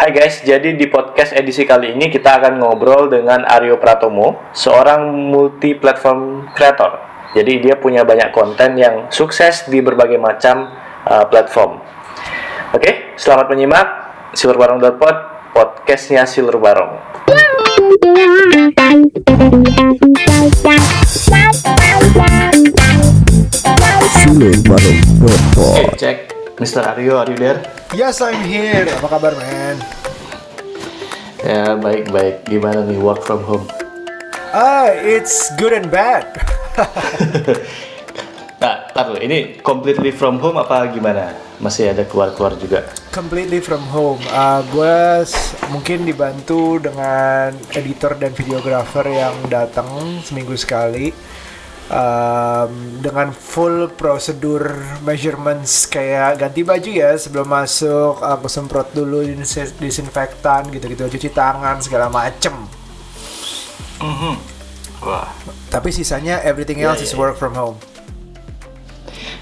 Hai guys, jadi di podcast edisi kali ini kita akan ngobrol dengan Aryo Pratomo, seorang multi platform creator. Jadi dia punya banyak konten yang sukses di berbagai macam uh, platform. Oke, selamat menyimak Silur Barong Pod, podcastnya Silur Barong. Silur Barong cek. Mr. Aryo, are you there? Yes, I'm here. Apa kabar, man? Ya, baik-baik. Gimana nih work from home? Ah, it's good and bad. Nah, taruh ini completely from home apa gimana? Masih ada keluar-keluar juga? Completely from home. Uh, gue s- mungkin dibantu dengan editor dan videographer yang datang seminggu sekali. Um, dengan full prosedur measurements kayak ganti baju ya sebelum masuk aku semprot dulu dis- disinfektan gitu-gitu cuci tangan segala macem Wah. tapi sisanya everything Ya, else ya, is ya. work from home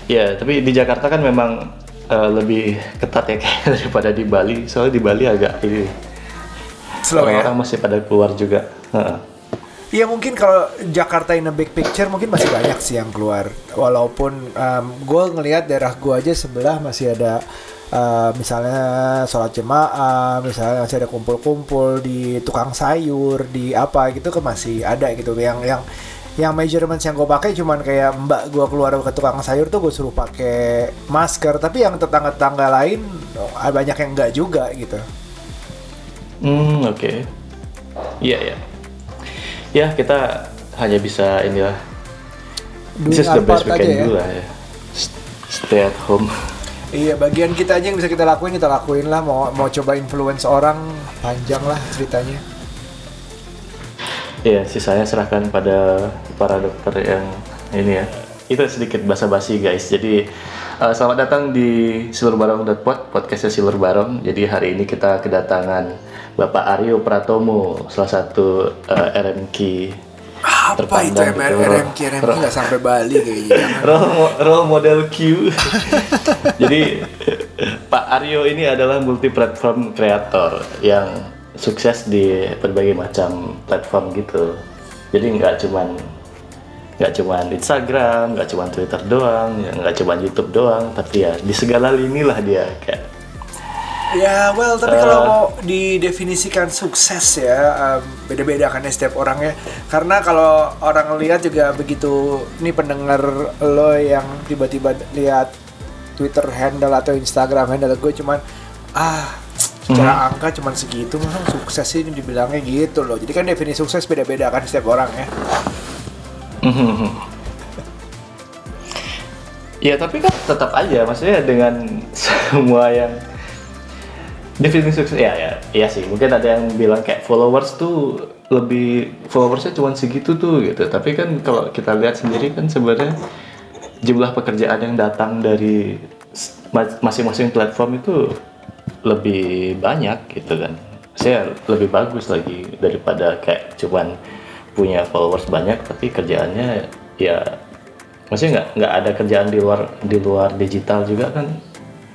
Ya, tapi di Jakarta kan memang eh, lebih ketat ya kayak daripada di Bali. Soalnya di Bali agak ini ya orang-orang masih pada keluar juga. Iya mungkin kalau Jakarta in a big picture mungkin masih banyak sih yang keluar. Walaupun gue ngelihat daerah gue aja sebelah masih ada uh, misalnya sholat jemaah, misalnya masih ada kumpul-kumpul di tukang sayur, di apa gitu kan masih ada gitu. Yang yang yang measurements yang gue pakai cuman kayak mbak gue keluar ke tukang sayur tuh gue suruh pakai masker. Tapi yang tetangga-tetangga lain banyak yang enggak juga gitu. Hmm, oke. Iya, ya. Ya, kita hanya bisa inilah. Doing This is the best we can ya. do lah ya. Stay at home. Iya, bagian kita aja yang bisa kita lakuin kita lakuin lah. Mau mau coba influence orang panjang lah ceritanya. Iya, sisanya serahkan pada para dokter yang ini ya. Itu sedikit basa-basi guys. Jadi eh, selamat datang di silurbarong.pod, podcastnya Silur Barong. Jadi hari ini kita kedatangan Bapak Aryo Pratomo, salah satu eh, RMK Apa itu Terpandang MR, gitu, RMK, RMK Roh. nggak sampai Bali kayaknya. Role, role model Q. Jadi Pak Aryo ini adalah multi platform kreator yang sukses di berbagai macam platform gitu. Jadi nggak cuman nggak cuman Instagram, nggak cuman Twitter doang, ya nggak cuman YouTube doang, tapi ya di segala lini lah dia kayak. Ya, well, tapi Eh. kalau mau didefinisikan sukses ya, um, beda-beda kan ya setiap orangnya. Karena kalau orang lihat juga begitu, ini pendengar lo yang tiba-tiba lihat Twitter handle atau Instagram handle gue cuman ah secara angka cuman segitu masa sukses sih ini dibilangnya gitu loh. Jadi kan definisi sukses beda-beda kan setiap orang ya. Ya tapi kan tetap aja, maksudnya dengan semua yang definisi sukses ya ya. Iya sih. Mungkin ada yang bilang kayak followers tuh lebih followersnya cuma segitu tuh gitu. Tapi kan kalau kita lihat sendiri kan sebenarnya jumlah pekerjaan yang datang dari masing-masing platform itu lebih banyak gitu kan. Saya lebih bagus lagi daripada kayak cuman punya followers banyak tapi kerjaannya ya maksudnya nggak nggak ada kerjaan di luar di luar digital juga kan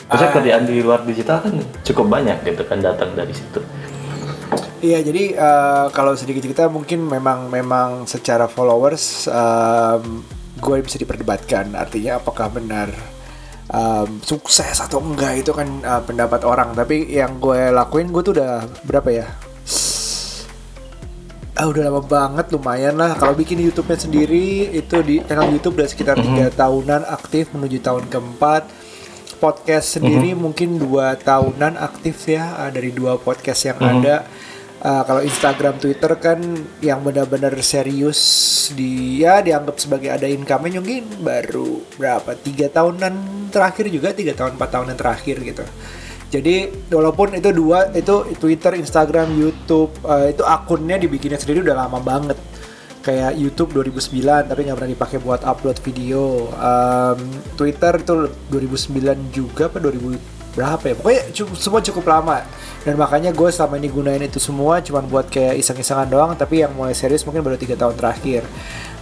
maksudnya kerjaan di luar digital kan cukup banyak gitu kan datang dari situ Iya, jadi eh, kalau sedikit cerita mungkin memang memang secara followers em, gue bisa diperdebatkan. Artinya apakah benar em, sukses atau enggak itu kan eh, pendapat orang. Tapi yang gue lakuin gue tuh udah berapa ya? Ah udah lama banget lumayan lah. Kalau bikin YouTube-nya sendiri itu di channel YouTube udah sekitar tiga tahunan aktif menuju tahun keempat. Podcast sendiri mungkin dua tahunan aktif ya eh, dari dua podcast yang ada. Uh, kalau Instagram, Twitter kan yang benar-benar serius di ya dianggap sebagai ada income mungkin baru berapa tiga tahunan terakhir juga tiga tahun empat tahunan terakhir gitu. Jadi walaupun itu dua itu Twitter, Instagram, YouTube uh, itu akunnya dibikinnya sendiri udah lama banget. Kayak YouTube 2009 tapi nggak pernah dipakai buat upload video. Um, Twitter itu 2009 juga apa 2000 berapa ya? Pokoknya cu- semua cukup lama. Dan makanya gue selama ini gunain itu semua cuman buat kayak iseng-isengan doang tapi yang mulai serius mungkin baru tiga tahun terakhir.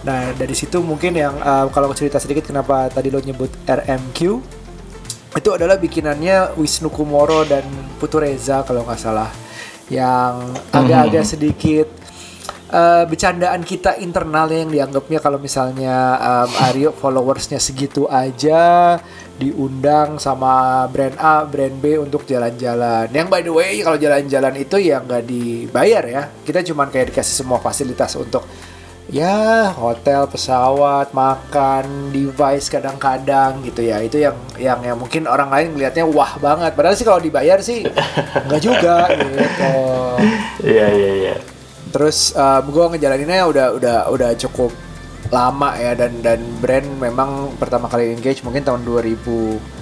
Nah dari situ mungkin yang uh, kalau cerita sedikit kenapa tadi lo nyebut RMQ itu adalah bikinannya Wisnu Kumoro dan Putu Reza kalau nggak salah. Yang agak-agak sedikit eh, bercandaan kita internalnya yang dianggapnya kalau misalnya um, Aryo followersnya segitu aja diundang sama brand A, brand B untuk jalan-jalan. Yang by the way kalau jalan-jalan itu ya nggak dibayar ya. Kita cuman kayak dikasih semua fasilitas untuk ya hotel, pesawat, makan, device kadang-kadang gitu ya. Itu yang yang yang mungkin orang lain melihatnya wah banget. Padahal sih kalau dibayar sih nggak juga gitu. Iya iya iya. Terus um, gue ngejalaninnya udah udah udah cukup lama ya dan dan brand memang pertama kali engage mungkin tahun 2000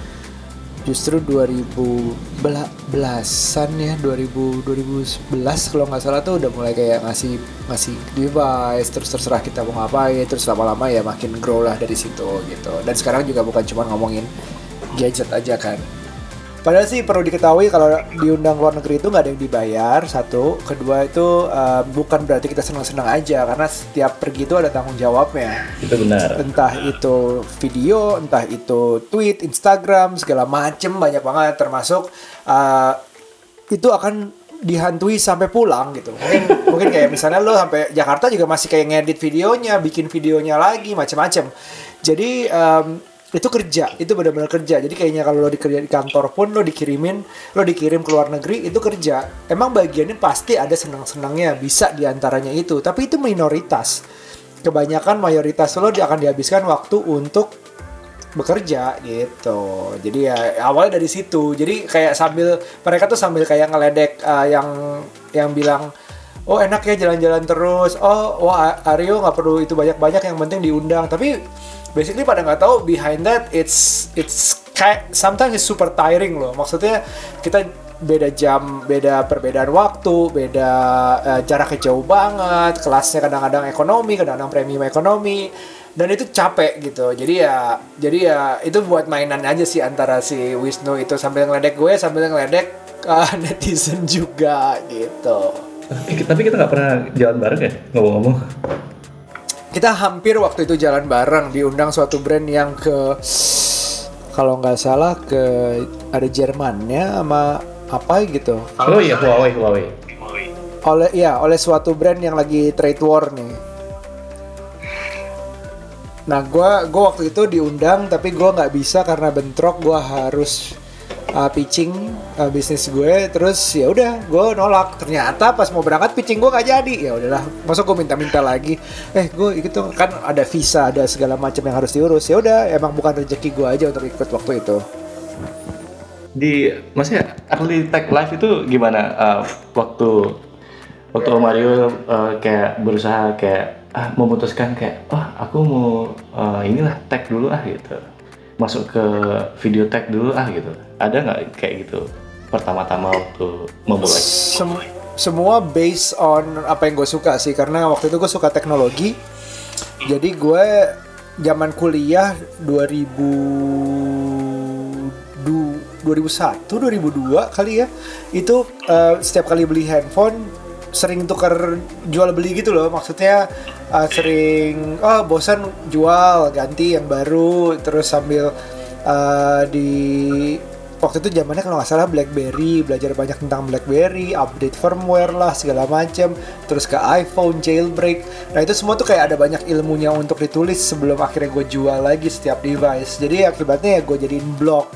justru 2000 bela- belasan ya 2000 2011 kalau nggak salah tuh udah mulai kayak ngasih ngasih device terus terserah kita mau ngapain terus lama-lama ya makin grow lah dari situ gitu. Dan sekarang juga bukan cuma ngomongin gadget aja kan Padahal sih perlu diketahui kalau diundang luar negeri itu nggak ada yang dibayar satu, kedua itu uh, bukan berarti kita senang-senang aja karena setiap pergi itu ada tanggung jawabnya. Itu benar. Entah itu video, entah itu tweet, Instagram, segala macem banyak banget termasuk uh, itu akan dihantui sampai pulang gitu. Mungkin mungkin kayak misalnya lo sampai Jakarta juga masih kayak ngedit videonya, bikin videonya lagi macam-macam. Jadi um, itu kerja, itu benar-benar kerja. Jadi kayaknya kalau lo dikerja di kantor pun lo dikirimin, lo dikirim ke luar negeri itu kerja. Emang bagiannya pasti ada senang-senangnya, bisa di antaranya itu. Tapi itu minoritas. Kebanyakan mayoritas lo akan dihabiskan waktu untuk bekerja gitu. Jadi ya awalnya dari situ. Jadi kayak sambil mereka tuh sambil kayak ngeledek uh, yang yang bilang oh enak ya jalan-jalan terus. Oh wah Aryo nggak perlu itu banyak-banyak yang penting diundang. Tapi basically pada nggak tahu behind that it's it's kayak sometimes it's super tiring loh. Maksudnya kita beda jam, beda perbedaan waktu, beda uh, jaraknya jauh banget, kelasnya kadang-kadang ekonomi, kadang-kadang premium ekonomi, dan itu capek gitu. Jadi ya, jadi ya itu buat mainan aja sih antara si Wisnu itu sambil ngeledek gue, sambil ngeledek uh, netizen juga gitu. Eh, tapi kita nggak pernah jalan bareng ya ngomong-ngomong. Kita hampir waktu itu jalan bareng diundang suatu brand yang ke kalau nggak salah ke ada Jermannya sama apa gitu. Oh iya Huawei Huawei. Oleh ya oleh suatu brand yang lagi trade war nih. Nah, gua gua waktu itu diundang tapi gua nggak bisa karena bentrok. Gua harus uh, pitching uh, bisnis gue. Terus ya udah, gua nolak. Ternyata pas mau berangkat pitching gua nggak jadi. Ya udahlah, masuk gua minta-minta lagi. Eh, gue tuh kan ada visa, ada segala macam yang harus diurus. Ya udah, emang bukan rezeki gua aja untuk ikut waktu itu. Di maksudnya early tech life itu gimana uh, waktu waktu Mario uh, kayak berusaha kayak ah, memutuskan kayak oh aku mau uh, inilah tech dulu ah gitu masuk ke video tech dulu ah gitu ada nggak kayak gitu pertama-tama waktu memulai? Sem- semua based on apa yang gue suka sih. Karena waktu itu gue suka teknologi. Jadi gue zaman kuliah 2000 2001 2002 kali ya itu eh, setiap kali beli handphone sering tukar jual beli gitu loh. Maksudnya eh, sering oh bosan jual ganti yang baru terus sambil eh, di waktu itu zamannya kalau nggak salah BlackBerry belajar banyak tentang BlackBerry update firmware lah segala macam terus ke iPhone jailbreak. Nah itu semua tuh kayak ada banyak ilmunya untuk ditulis sebelum akhirnya gue jual lagi setiap device. Jadi akibatnya ya gue jadiin blog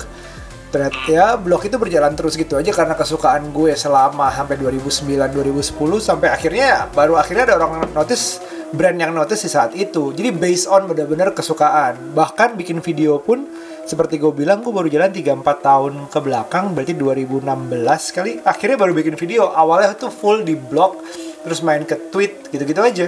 ternyata ya blog itu berjalan terus gitu aja karena kesukaan gue selama sampai 2009 2010 sampai akhirnya baru akhirnya ada orang notice brand yang notice di saat itu. Jadi based on benar-benar kesukaan. Bahkan bikin video pun seperti gue bilang gue baru jalan 3-4 tahun ke belakang berarti 2016 kali. Akhirnya baru bikin video awalnya tuh full di blog terus main ke tweet gitu-gitu aja.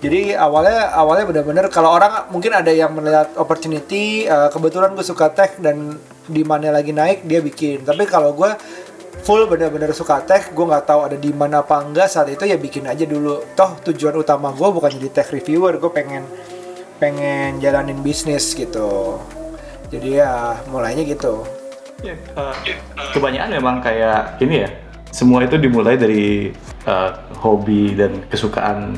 Jadi awalnya awalnya benar-benar kalau orang mungkin ada yang melihat opportunity uh, kebetulan gue suka tech dan di mana lagi naik dia bikin. Tapi kalau gue full benar-benar suka tech gue nggak tahu ada di mana apa enggak saat itu ya bikin aja dulu. Toh tujuan utama gue bukan jadi tech reviewer gue pengen pengen jalanin bisnis gitu jadi ya mulainya gitu Ya, uh, kebanyakan memang kayak ini ya semua itu dimulai dari uh, hobi dan kesukaan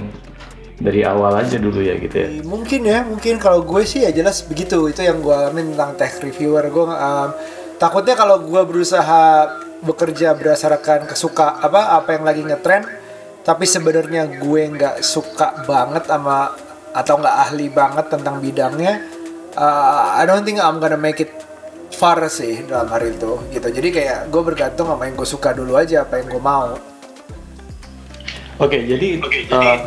dari awal aja dulu ya gitu ya. Mungkin ya, mungkin kalau gue sih ya jelas begitu. Itu yang gue alamin tentang tech reviewer. Gue um, takutnya kalau gue berusaha bekerja berdasarkan kesuka apa apa yang lagi ngetren, tapi sebenarnya gue nggak suka banget sama atau nggak ahli banget tentang bidangnya. Uh, I don't think I'm gonna make it far sih dalam hari itu gitu. Jadi kayak gue bergantung sama yang gue suka dulu aja, apa yang gue mau. Oke, jadi uh,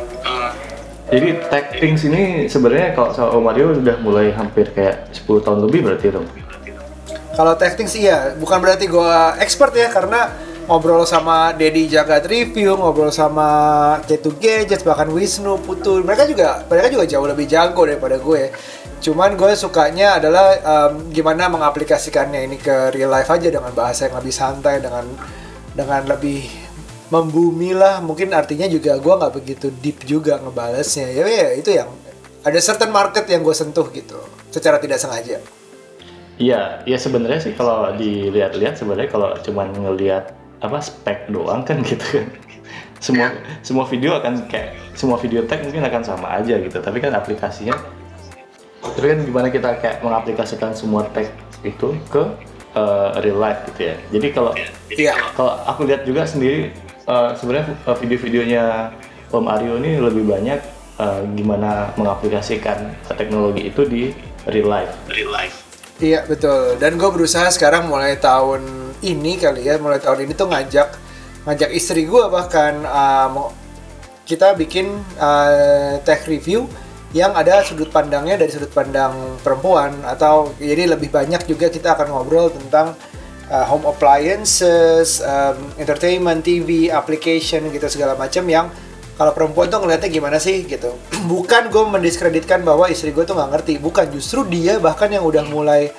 jadi tech things ini sebenarnya kalau soal Mario udah mulai hampir kayak 10 tahun lebih berarti dong. Kalau tech things iya, bukan berarti gue expert ya karena ngobrol sama Dedi Jagat Review, ngobrol sama K2 Gadgets, bahkan Wisnu, Putu, mereka juga mereka juga jauh lebih jago daripada gue. Cuman gue sukanya adalah um, gimana mengaplikasikannya ini ke real life aja dengan bahasa yang lebih santai, dengan dengan lebih membumi lah. Mungkin artinya juga gue nggak begitu deep juga ngebalesnya. Ya, ya itu yang ada certain market yang gue sentuh gitu, secara tidak sengaja. Iya, ya sebenarnya sih kalau dilihat-lihat sebenarnya kalau cuman ngelihat apa spek doang kan gitu kan. Semua semua video akan kayak semua video tag mungkin akan sama aja gitu, tapi kan aplikasinya kan gimana kita kayak mengaplikasikan semua tag itu ke uh, real life gitu ya. Jadi kalau Iya. kalau aku lihat juga sendiri uh, sebenarnya uh, video-videonya Om Aryo ini lebih banyak uh, gimana mengaplikasikan teknologi itu di real life. Real life. Iya betul. Dan gue berusaha sekarang mulai tahun ini kali ya, mulai tahun ini tuh ngajak ngajak istri gue bahkan uh, mau kita bikin uh, tech review yang ada sudut pandangnya dari sudut pandang perempuan atau jadi lebih banyak juga kita akan ngobrol tentang uh, home appliances, um, entertainment, TV, application gitu segala macam yang kalau perempuan tuh ngeliatnya gimana sih gitu. Bukan gue mendiskreditkan bahwa istri gue tuh nggak ngerti, bukan justru dia bahkan yang udah mulai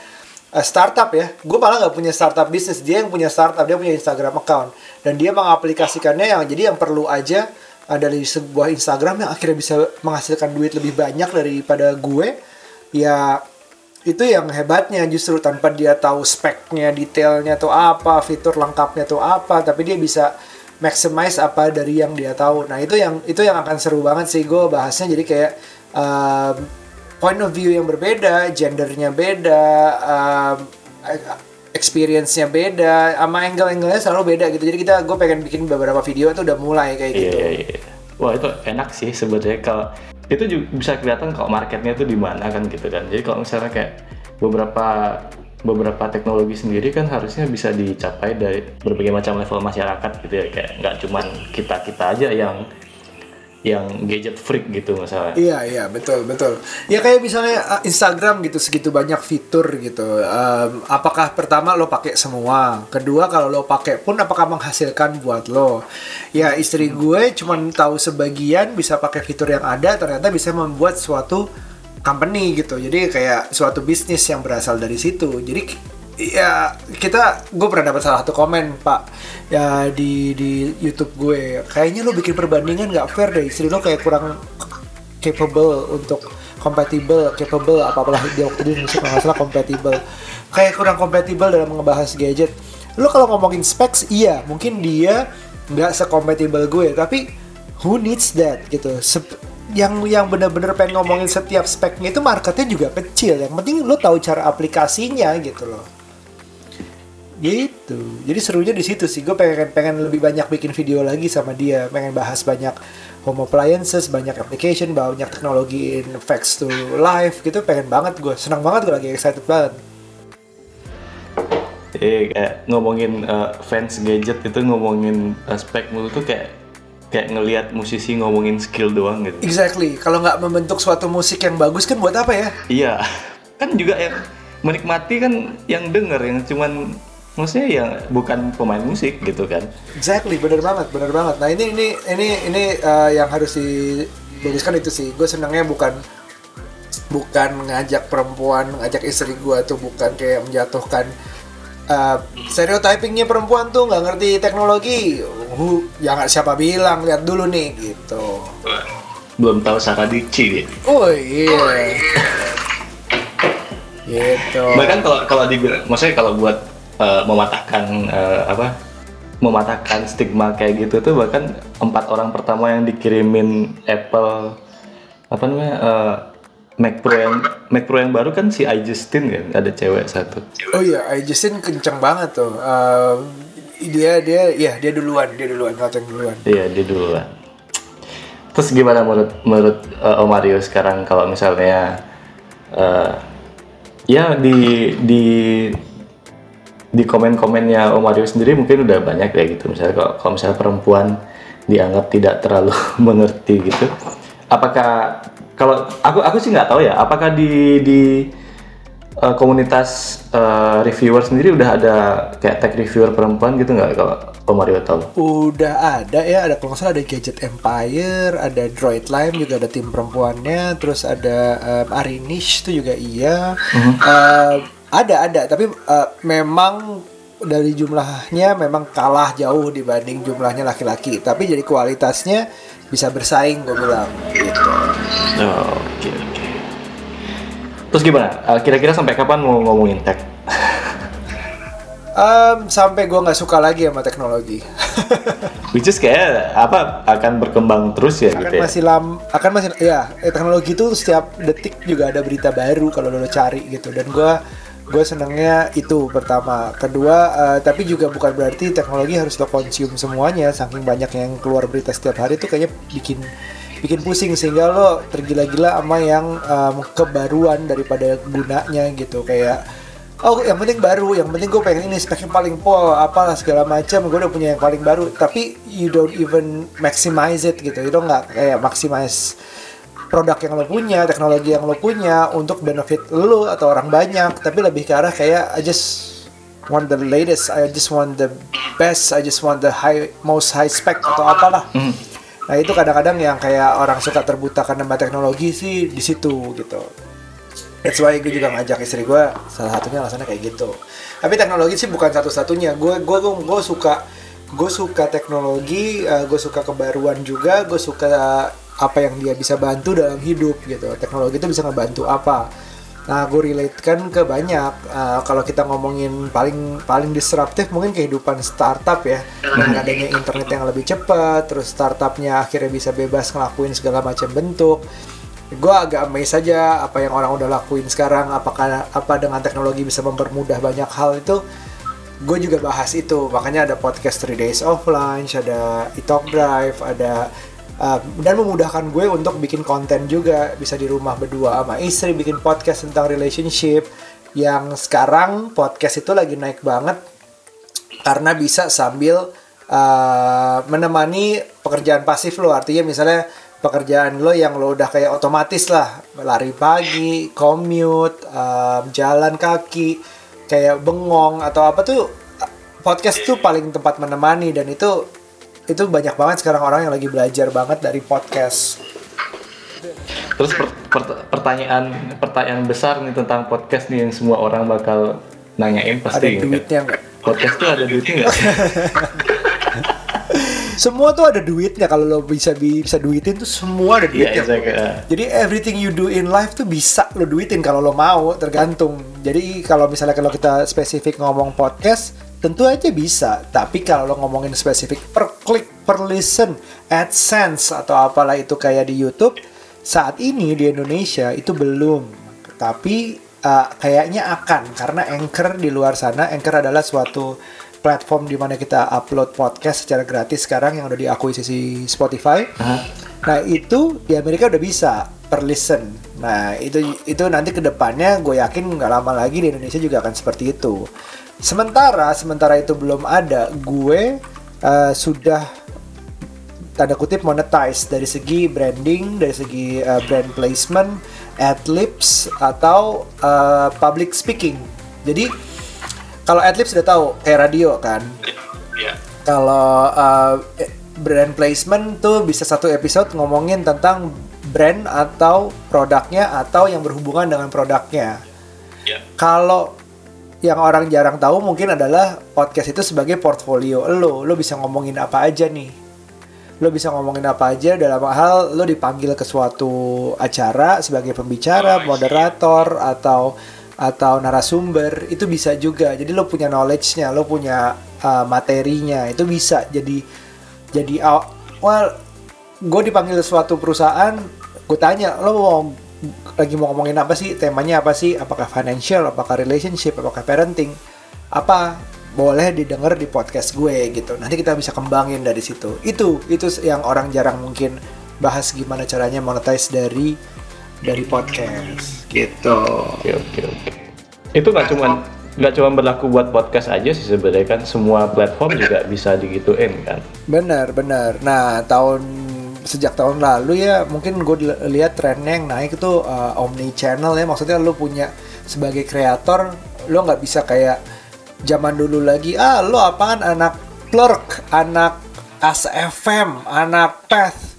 uh, startup ya. Gue malah nggak punya startup bisnis, dia yang punya startup, dia punya Instagram account dan dia mengaplikasikannya yang jadi yang perlu aja dari sebuah Instagram yang akhirnya bisa menghasilkan duit lebih banyak daripada gue. Ya itu yang hebatnya justru tanpa dia tahu speknya, detailnya tuh apa, fitur lengkapnya tuh apa, tapi dia bisa maximize apa dari yang dia tahu. Nah itu yang itu yang akan seru banget sih gue bahasnya. Jadi kayak um, point of view yang berbeda, gendernya beda, um, experience-nya beda, sama angle-angle-nya selalu beda gitu. Jadi kita gue pengen bikin beberapa video itu udah mulai kayak Iya, gitu. iya, iya. Wah itu enak sih sebenarnya kalau itu juga bisa kelihatan kalau marketnya itu di mana kan gitu kan. Jadi kalau misalnya kayak beberapa beberapa teknologi sendiri kan harusnya bisa dicapai dari berbagai macam level masyarakat gitu ya kayak nggak cuman kita kita aja yang yang gadget freak gitu misalnya. Iya iya betul betul. Ya kayak misalnya uh, Instagram gitu segitu banyak fitur gitu. Um, apakah pertama lo pakai semua? Kedua kalau lo pakai pun apakah menghasilkan buat lo? Ya istri gue cuman tahu sebagian bisa pakai fitur yang ada ternyata bisa membuat suatu company gitu. Jadi kayak suatu bisnis yang berasal dari situ. Jadi ya kita gue pernah dapat salah satu komen pak ya di di YouTube gue. Kayaknya lo bikin perbandingan nggak fair deh. Istri lo kayak kurang capable untuk compatible capable apa apalah dia waktu itu nulis kalau compatible. Kayak kurang compatible dalam ngebahas gadget. Lo kalau ngomongin specs iya mungkin dia nggak secompatible gue tapi who needs that gitu. Sep- yang yang bener-bener pengen ngomongin setiap speknya itu marketnya juga kecil. Yang penting lo tahu cara aplikasinya gitu loh gitu. Jadi serunya di situ sih. Gue pengen pengen lebih banyak bikin video lagi sama dia. Pengen bahas banyak home appliances banyak application banyak teknologi in facts to life gitu. Pengen banget gue senang banget gue lagi. Excited banget. Eh kayak ngomongin uh, fans gadget itu ngomongin uh, spek mulu tuh kayak kayak ngelihat musisi ngomongin skill doang gitu. exactly. Kalau nggak membentuk suatu musik yang bagus kan buat apa ya? Iya, kan juga yang menikmati kan yang denger yang cuman maksudnya yang bukan pemain musik gitu kan. Exactly, bener banget, bener banget. Nah ini ini ini ini uh, yang harus diluruskan itu sih. Gue senangnya bukan bukan ngajak perempuan, ngajak istri gue tuh bukan kayak menjatuhkan uh, stereotypingnya perempuan tuh nggak ngerti teknologi. Uh, jangan siapa bilang, lihat dulu nih gitu. Belum tahu Saradici dia. Oh iya. gitu. Bahkan kalau kalau dibilang, maksudnya kalau buat uh, mematahkan uh, apa mematahkan stigma kayak gitu tuh bahkan empat orang pertama yang dikirimin Apple apa namanya uh, Mac Pro yang Mac Pro yang baru kan si iJustin kan ada cewek satu. Oh iya, iJustin kenceng banget tuh. Uh, dia dia ya dia duluan, dia duluan, yang duluan. Iya, dia duluan. Terus gimana menurut menurut uh, Om Mario sekarang kalau misalnya uh, ya di di di komen-komennya Om Mario sendiri mungkin udah banyak ya gitu misalnya kalau, kalau misalnya perempuan dianggap tidak terlalu mengerti gitu apakah kalau aku aku sih nggak tahu ya apakah di di uh, komunitas uh, reviewer sendiri udah ada kayak tech reviewer perempuan gitu nggak kalau Om Mario tahu? Udah ada ya, ada kalau nggak salah ada Gadget Empire, ada Droid Lime juga ada tim perempuannya, terus ada um, Arinish itu juga iya. -huh. uh, ada ada, tapi uh, memang dari jumlahnya memang kalah jauh dibanding jumlahnya laki-laki. Tapi jadi kualitasnya bisa bersaing gue bilang gitu. Oh, oke okay, oke. Okay. Terus gimana? Uh, kira-kira sampai kapan mau ngomongin tech? um, sampai gue nggak suka lagi sama teknologi. Which is kayak apa akan berkembang terus ya akan gitu ya? masih lam akan masih ya eh, teknologi itu setiap detik juga ada berita baru kalau lo cari gitu dan gue gue senangnya itu pertama. Kedua uh, tapi juga bukan berarti teknologi harus lo konsum semuanya. Saking banyak yang keluar berita setiap hari itu kayaknya bikin bikin pusing. Sehingga lo tergila-gila sama yang um, kebaruan daripada gunanya gitu. Kayak oh yang penting baru. Yang penting gue pengen ini speknya paling pol apalah segala macam. Gue udah punya yang paling baru. Tapi you don't even maximize it gitu. Itu nggak kayak maximize produk yang lo punya, teknologi yang lo punya untuk benefit lo atau orang banyak, tapi lebih ke arah kayak I just want the latest, I just want the best, I just want the high most high spec atau apalah. Mm. Nah itu kadang-kadang yang kayak orang suka terbutakan sama teknologi sih di situ gitu. That's why gue juga ngajak istri gue salah satunya alasannya kayak gitu. Tapi teknologi sih bukan satu-satunya. Gue gue gue suka gue suka teknologi, uh, gue suka kebaruan juga, gue suka apa yang dia bisa bantu dalam hidup gitu. Teknologi itu bisa ngebantu apa? Nah gue relate kan ke banyak uh, kalau kita ngomongin paling paling disruptif mungkin kehidupan startup ya. Dengan adanya internet yang lebih cepat terus startupnya akhirnya bisa bebas ngelakuin segala macam bentuk. Gue agak amazed saja apa yang orang udah lakuin sekarang apakah apa dengan teknologi bisa mempermudah banyak hal itu. Gue juga bahas itu makanya ada podcast 3 days of ada e-talk drive ada uh, dan memudahkan gue untuk bikin konten juga bisa di rumah berdua sama istri bikin podcast tentang relationship. Yang sekarang podcast itu lagi naik banget karena bisa sambil uh, menemani pekerjaan pasif lo. Artinya misalnya pekerjaan lo yang lo udah kayak otomatis lah lari pagi commute uh, jalan kaki kayak bengong atau apa tuh podcast tuh paling tempat menemani dan itu itu banyak banget sekarang orang yang lagi belajar banget dari podcast. Terus per, per, pertanyaan pertanyaan besar nih tentang podcast nih yang semua orang bakal nanyain pasti. Ada duitnya nggak? Podcast tuh ada duitnya nggak? semua tuh ada duitnya kalau lo bisa bisa duitin tuh semua ada iya, duitnya. Yeah, exactly. Jadi everything you do in life tuh bisa lo duitin kalau lo mau tergantung. Jadi kalau misalnya kalau kita spesifik ngomong podcast Tentu aja bisa, tapi kalau lo ngomongin spesifik per klik, per listen, AdSense atau apalah itu kayak di YouTube, saat ini di Indonesia itu belum. Tapi uh, kayaknya akan karena Anchor di luar sana, Anchor adalah suatu platform di mana kita upload podcast secara gratis sekarang yang udah diakui sisi Spotify. Uh-huh. Nah itu di Amerika udah bisa per listen. Nah itu itu nanti ke depannya gue yakin nggak lama lagi di Indonesia juga akan seperti itu. Sementara sementara itu belum ada, gue uh, sudah tanda kutip monetize dari segi branding, dari segi uh, brand placement, adlibs atau uh, public speaking. Jadi kalau adlibs sudah tahu kayak radio kan. Yeah. Kalau uh, brand placement tuh bisa satu episode ngomongin tentang brand atau produknya atau yang berhubungan dengan produknya. Yeah. Kalau yang orang jarang tahu mungkin adalah podcast itu sebagai portfolio lo. Lo bisa ngomongin apa aja nih. Lo bisa ngomongin apa aja dalam hal lo dipanggil ke suatu acara sebagai pembicara, moderator atau atau narasumber itu bisa juga. Jadi lo punya knowledge-nya, lo punya uh, materinya, itu bisa jadi jadi well gue dipanggil suatu perusahaan gue tanya lo mau lagi mau ngomongin apa sih temanya apa sih? Apakah financial apakah relationship apakah parenting? Apa boleh didengar di podcast gue gitu. Nanti kita bisa kembangin dari situ. Itu itu yang orang jarang mungkin bahas gimana caranya monetize dari dari podcast. Gitu. Oke oke oke. Itu nggak cuman nggak cuma berlaku buat podcast aja sih sebenarnya kan. Semua platform juga bisa digituin kan. benar benar. Nah tahun sejak tahun lalu ya mungkin gue li- lihat trennya yang naik itu uh, omni channel ya. Maksudnya lu punya sebagai kreator lo nggak bisa kayak zaman dulu lagi ah lo apaan? Anak plurk anak ASFM anak path.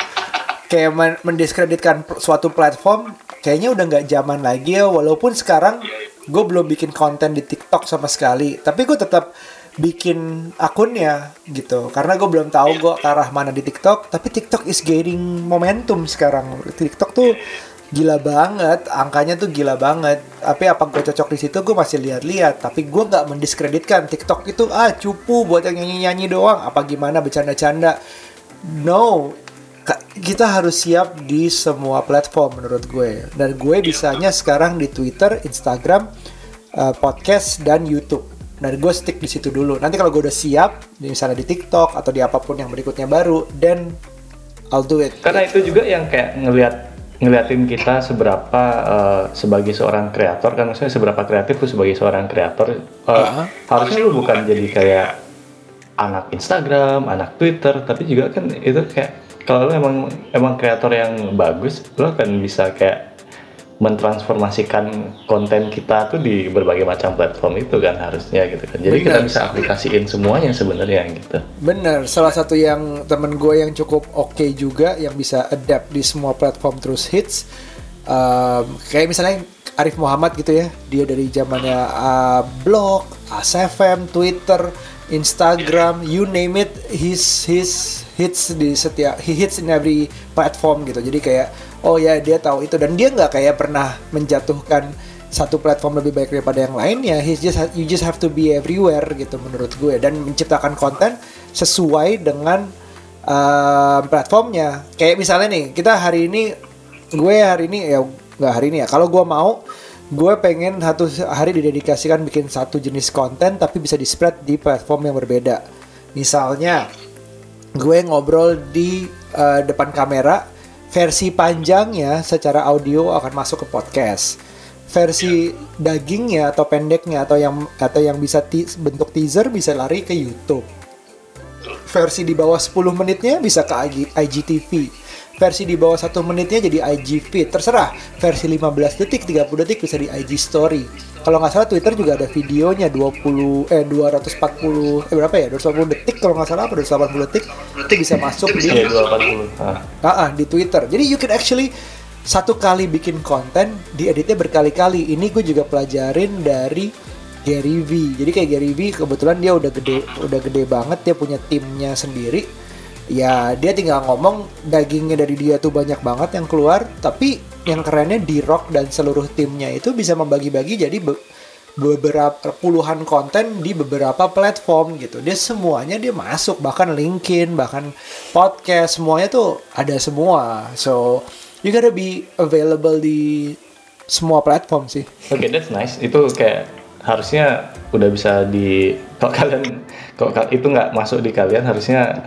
Kayak men- mendiskreditkan suatu platform kayaknya udah nggak zaman lagi ya. Walaupun sekarang gue belum bikin konten di TikTok sama sekali. Tapi gue tetap bikin akunnya gitu. Karena gue belum tahu gue ke arah mana di TikTok tapi TikTok is gaining momentum sekarang. TikTok tuh gila banget angkanya tuh gila banget. Tapi apa gue cocok di situ gue masih lihat-lihat. Tapi gue nggak mendiskreditkan TikTok itu ah cupu buat yang nyanyi-nyanyi doang. Apa gimana bercanda-canda? No. Kita harus siap di semua platform menurut gue. Dan gue bisanya sekarang di Twitter, Instagram, uh, podcast dan YouTube dan gue stick di situ dulu. Nanti kalau gue udah siap di- misalnya di TikTok atau di apa pun yang berikutnya baru then I'll do it. Karena itu juga yang kayak ngelihat ngeliatin kita seberapa eh, sebagai seorang kreator. Kan maksudnya seberapa kreatif lu sebagai seorang kreator eh, Ah. harusnya lu bukan jadi kayak anak Instagram, anak Twitter, tapi juga kan itu kayak kalau lu emang emang kreator yang bagus, lu akan bisa kayak mentransformasikan konten kita tuh di berbagai macam platform itu kan harusnya gitu kan. Jadi kita Benar. bisa aplikasiin semuanya sebenarnya gitu. Bener, salah satu yang temen gue yang cukup oke juga yang bisa adapt di semua platform terus hits. Um, kayak misalnya Arif Muhammad gitu ya, dia dari zamannya uh, blog, ASFM, Twitter, Instagram, you name it, his his hits di setiap he hits in every platform gitu. Jadi kayak oh ya dia tahu itu dan dia nggak kayak pernah menjatuhkan satu platform lebih baik daripada yang lainnya. He's just you just have to be everywhere gitu menurut gue dan menciptakan konten sesuai dengan um, platformnya. Kayak misalnya nih kita hari ini gue hari ini ya nggak hari ini ya. Kalau gue mau gue pengen satu hari didedikasikan bikin satu jenis konten tapi bisa di spread di platform yang berbeda. Misalnya gue ngobrol di uh, depan kamera versi panjangnya secara audio akan masuk ke podcast. Versi dagingnya atau pendeknya atau yang atau yang bisa ti- bentuk teaser bisa lari ke YouTube. Versi di bawah 10 menitnya bisa ke IG, IGTV versi di bawah satu menitnya jadi IG feed. Terserah versi 15 detik 30 detik bisa di IG story kalau nggak salah Twitter juga ada videonya 20 eh 240 eh berapa ya 240 detik kalau nggak salah apa 280 detik itu bisa masuk di Iya 240. Ah. Ah, ah, di Twitter. Jadi you can actually satu kali bikin konten dieditnya berkali-kali. Ini gue juga pelajarin dari Gary V. Jadi kayak Gary V kebetulan dia udah gede, udah gede banget. Dia punya timnya sendiri. Ya dia tinggal ngomong dagingnya dari dia tuh banyak banget yang keluar. Tapi yang kerennya di Rock dan seluruh timnya itu bisa membagi-bagi jadi be- beberapa puluhan konten di beberapa platform gitu. Dia semuanya dia masuk bahkan LinkedIn, bahkan podcast semuanya tuh ada semua. So you gotta be available di semua platform sih. Oke, that's nice. Itu kayak harusnya udah bisa di kalau kalian kalau kal- itu nggak masuk di kalian harusnya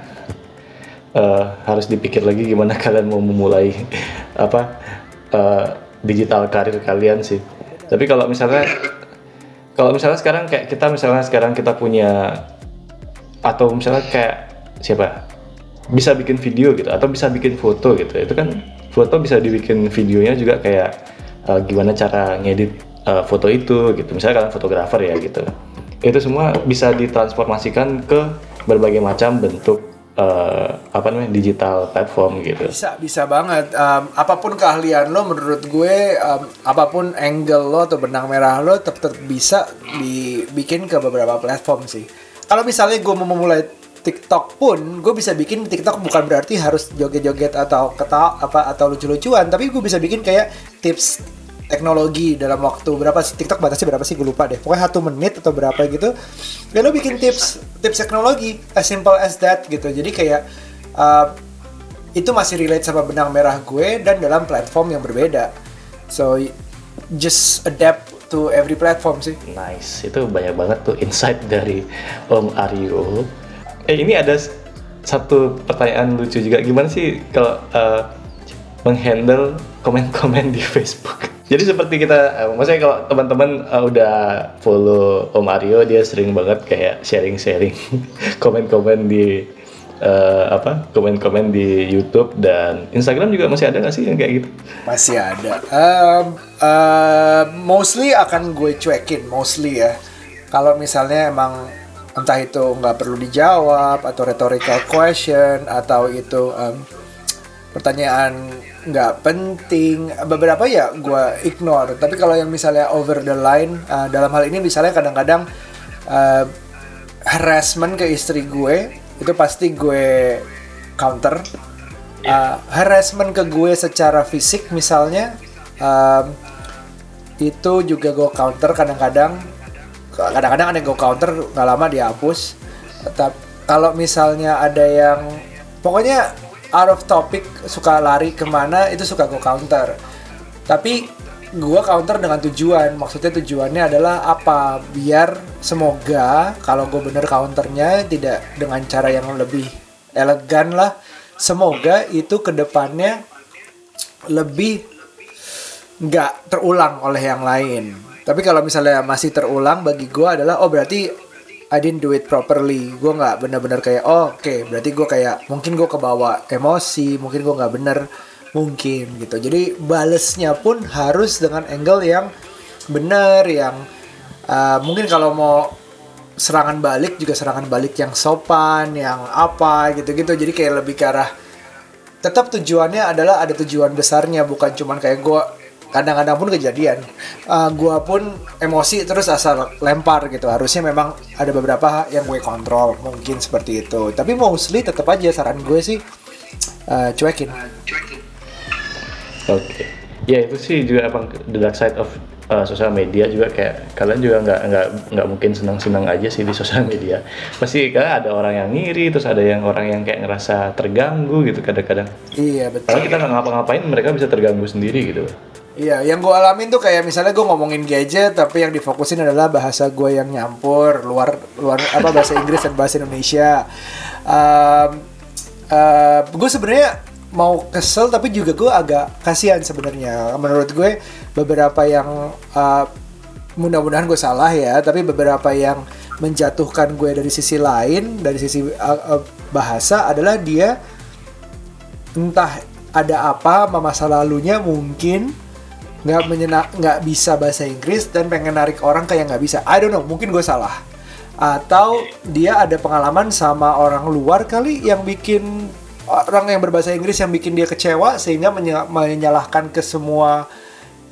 eh, harus dipikir lagi gimana kalian mau memulai apa eh, digital karir kalian sih. Tapi kalau misalnya kalau misalnya sekarang kayak kita misalnya sekarang kita punya atau misalnya kayak siapa bisa bikin video gitu atau bisa bikin foto gitu. Itu kan foto bisa dibikin videonya juga kayak eh, gimana cara ngedit eh, foto itu gitu. Misalnya kalian fotografer ya gitu. Itu semua bisa ditransformasikan ke berbagai macam bentuk eh, apa namanya digital platform gitu Bisa, bisa banget. Um, apa pun keahlian lo, menurut gue, um, apa pun angle lo atau benang merah lo, tetap bisa dibikin ke beberapa platform sih. Kalau misalnya gue mau memulai TikTok pun, gue bisa bikin TikTok bukan berarti harus joget-joget atau ketawa apa atau lucu-lucuan, tapi gue bisa bikin kayak tips teknologi dalam waktu berapa sih? TikTok batasnya berapa sih? Gue lupa deh. Pokoknya satu menit atau berapa gitu. Ya lo bikin tips tips teknologi as simple as that gitu. Jadi kayak uh, itu masih relate sama benang merah gue dan dalam platform yang berbeda. So just adapt to every platform sih. Nice, itu banyak banget tuh insight dari Om Aryo. Eh ini ada satu pertanyaan lucu juga, gimana sih kalau eh, menghandle komen-komen di Facebook? Jadi seperti kita, eh, maksudnya kalau teman-teman eh, udah follow Om Aryo, dia sering banget kayak sharing-sharing komen-komen di eh, apa? Komen-komen di YouTube dan Instagram juga masih ada nggak sih yang kayak gitu? masih ada Um, uh, mostly akan gue cuekin mostly ya kalau misalnya emang entah itu nggak perlu dijawab atau rhetorical question atau itu um, pertanyaan nggak penting. Beberapa ya gue ignore. Tapi kalau yang misalnya over the line uh, dalam hal ini misalnya kadang-kadang uh, harassment ke istri gue itu pasti gue counter. Uh, harassment ke gue secara fisik misalnya um, itu juga gue counter kadang-kadang. Kadang-kadang ada yang gue counter nggak lama dihapus Tetap- kalau misalnya ada yang pokoknya out of topic suka lari ke mana itu suka gue counter. Tapi gue counter dengan tujuan. Maksudnya tujuannya adalah apa? Biar semoga kalau gue bener counternya tidak dengan cara yang lebih elegan lah semoga itu ke depannya lebih nggak terulang oleh yang lain. Tapi kalau misalnya masih terulang bagi gue adalah oh berarti I didn't do it properly. Gue nggak bener-bener kayak oh oke berarti gue kayak mungkin gue kebawa emosi mungkin gue nggak bener. Mungkin gitu. Jadi balesnya pun harus dengan angle yang bener yang uh, mungkin kalau mau serangan balik juga serangan balik yang sopan yang apa gitu-gitu. Jadi kayak lebih ke arah tetap tujuannya adalah ada tujuan besarnya bukan cuman kayak gue kadang-kadang pun kejadian uh, gue pun emosi terus asal lempar gitu harusnya memang ada beberapa yang gue kontrol mungkin seperti itu tapi mostly tetap aja saran gue sih uh, cuekin Oke. Ya itu sih juga emang the dark side of uh, sosial media juga kayak kalian juga nggak nggak nggak mungkin senang-senang aja sih di sosial media. Pasti kan ada orang yang ngiri, terus ada yang orang yang kayak ngerasa terganggu gitu kadang-kadang. iya betul Padahal kita nggak ngapa-ngapain mereka bisa terganggu sendiri gitu. Iya, yang gue alamin tuh kayak misalnya gue ngomongin gadget, tapi yang difokusin adalah bahasa gue yang nyampur luar luar apa bahasa Inggris dan bahasa Indonesia. Um, uh, gue sebenarnya mau kesel, tapi juga gue agak kasihan sebenarnya. Menurut gue beberapa yang uh, mudah-mudahan gue salah ya, tapi beberapa yang menjatuhkan gue dari sisi lain, dari sisi uh, uh, bahasa adalah dia entah ada apa sama masa lalunya mungkin nggak menyenak nggak bisa bahasa Inggris dan pengen narik orang kayak nggak bisa. I don't know mungkin gue salah. Atau dia ada pengalaman sama orang luar kali yang bikin orang yang berbahasa Inggris yang bikin dia kecewa sehingga menyalahkan ke semua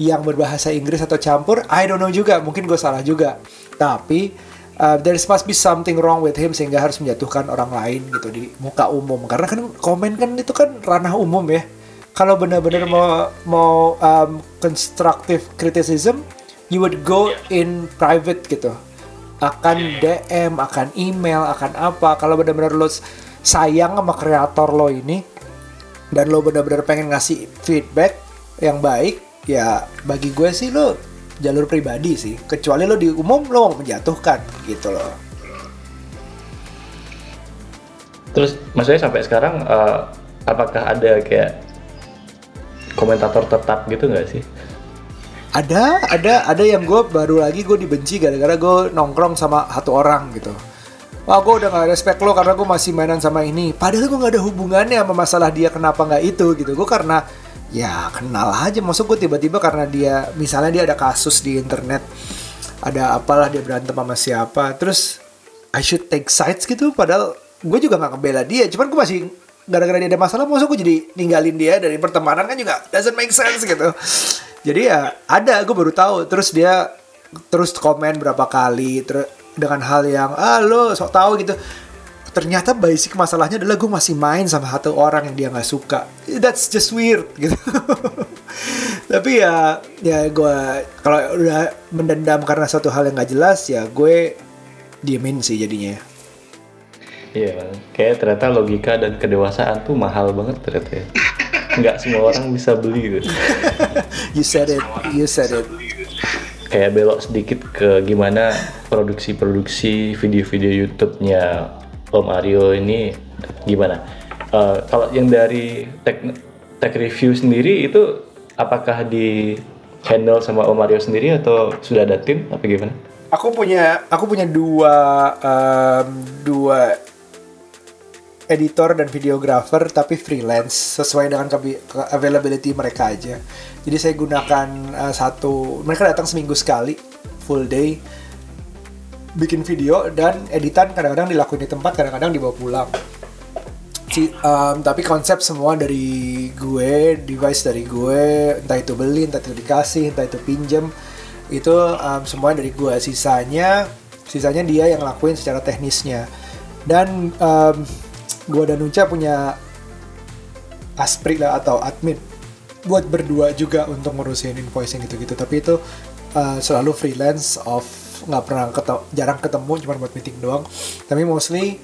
yang berbahasa Inggris atau campur. I don't know juga mungkin gue salah juga. Tapi uh, there must be something wrong with him sehingga harus menjatuhkan orang lain gitu di muka umum. Karena kan komen kan itu kan ranah umum ya kalau benar-benar mau mau um, constructive criticism you would go in private gitu. Akan DM akan email akan apa. Kalau benar-benar lo sayang sama kreator lo ini dan lo benar-benar pengen ngasih feedback yang baik ya bagi gue sih lo jalur pribadi sih. Kecuali lo di umum lo mau menjatuhkan gitu loh. Terus maksudnya sampai sekarang uh, apakah ada kayak komentator tetap gitu nggak sih? ada ada ada yang gue baru lagi gue dibenci gara-gara gue nongkrong sama satu orang gitu. Wah gue udah gak respect lo karena gue masih mainan sama ini. Padahal gue gak ada hubungannya sama masalah dia kenapa nggak itu gitu. Gue karena ya kenal aja. Maksud gue tiba-tiba karena dia misalnya dia ada kasus di internet ada apalah dia berantem sama siapa. Terus I should take sides gitu. Padahal gue juga nggak ngebela dia. Cuman gue masih gara-gara dia ada masalah maksud gue jadi ninggalin dia dari pertemanan kan juga doesn't make sense gitu. Jadi ya ada gue baru tahu. Terus dia terus komen berapa kali terus dengan hal yang ah lo sok tahu gitu. Ternyata basic masalahnya adalah gue masih main sama satu orang yang dia nggak suka. That's just weird gitu. Tapi ya ya gue kalau udah mendendam karena satu hal yang nggak jelas ya gue diemin sih jadinya Iya, kayak ternyata logika dan kedewasaan tuh mahal banget ternyata ya. Nggak semua orang bisa beli gitu. You said it, you said it. Kayak belok sedikit ke gimana produksi-produksi video-video YouTube-nya Om Aryo ini gimana? Eh, kalau yang dari tech, tech review sendiri itu apakah di handle sama Om Aryo sendiri atau sudah ada tim apa gimana? Aku punya aku punya dua em, dua editor dan videographer tapi freelance sesuai dengan availability mereka aja. Jadi saya gunakan eh, satu mereka datang seminggu sekali full day bikin video dan editan kadang-kadang dilakuin di tempat kadang-kadang dibawa pulang. Si- em, tapi konsep semua dari gue, device dari gue, entah itu beli, entah itu dikasih, entah itu pinjem, itu em, semuanya dari gue. Sisanya, sisanya dia yang lakuin secara teknisnya. Dan em, gue dan Unca punya aspri lah atau admin buat berdua juga untuk ngurusin invoicing gitu-gitu. Tapi itu eh, selalu freelance off nggak pernah ketemu, jarang ketemu cuma buat meeting doang. Tapi mostly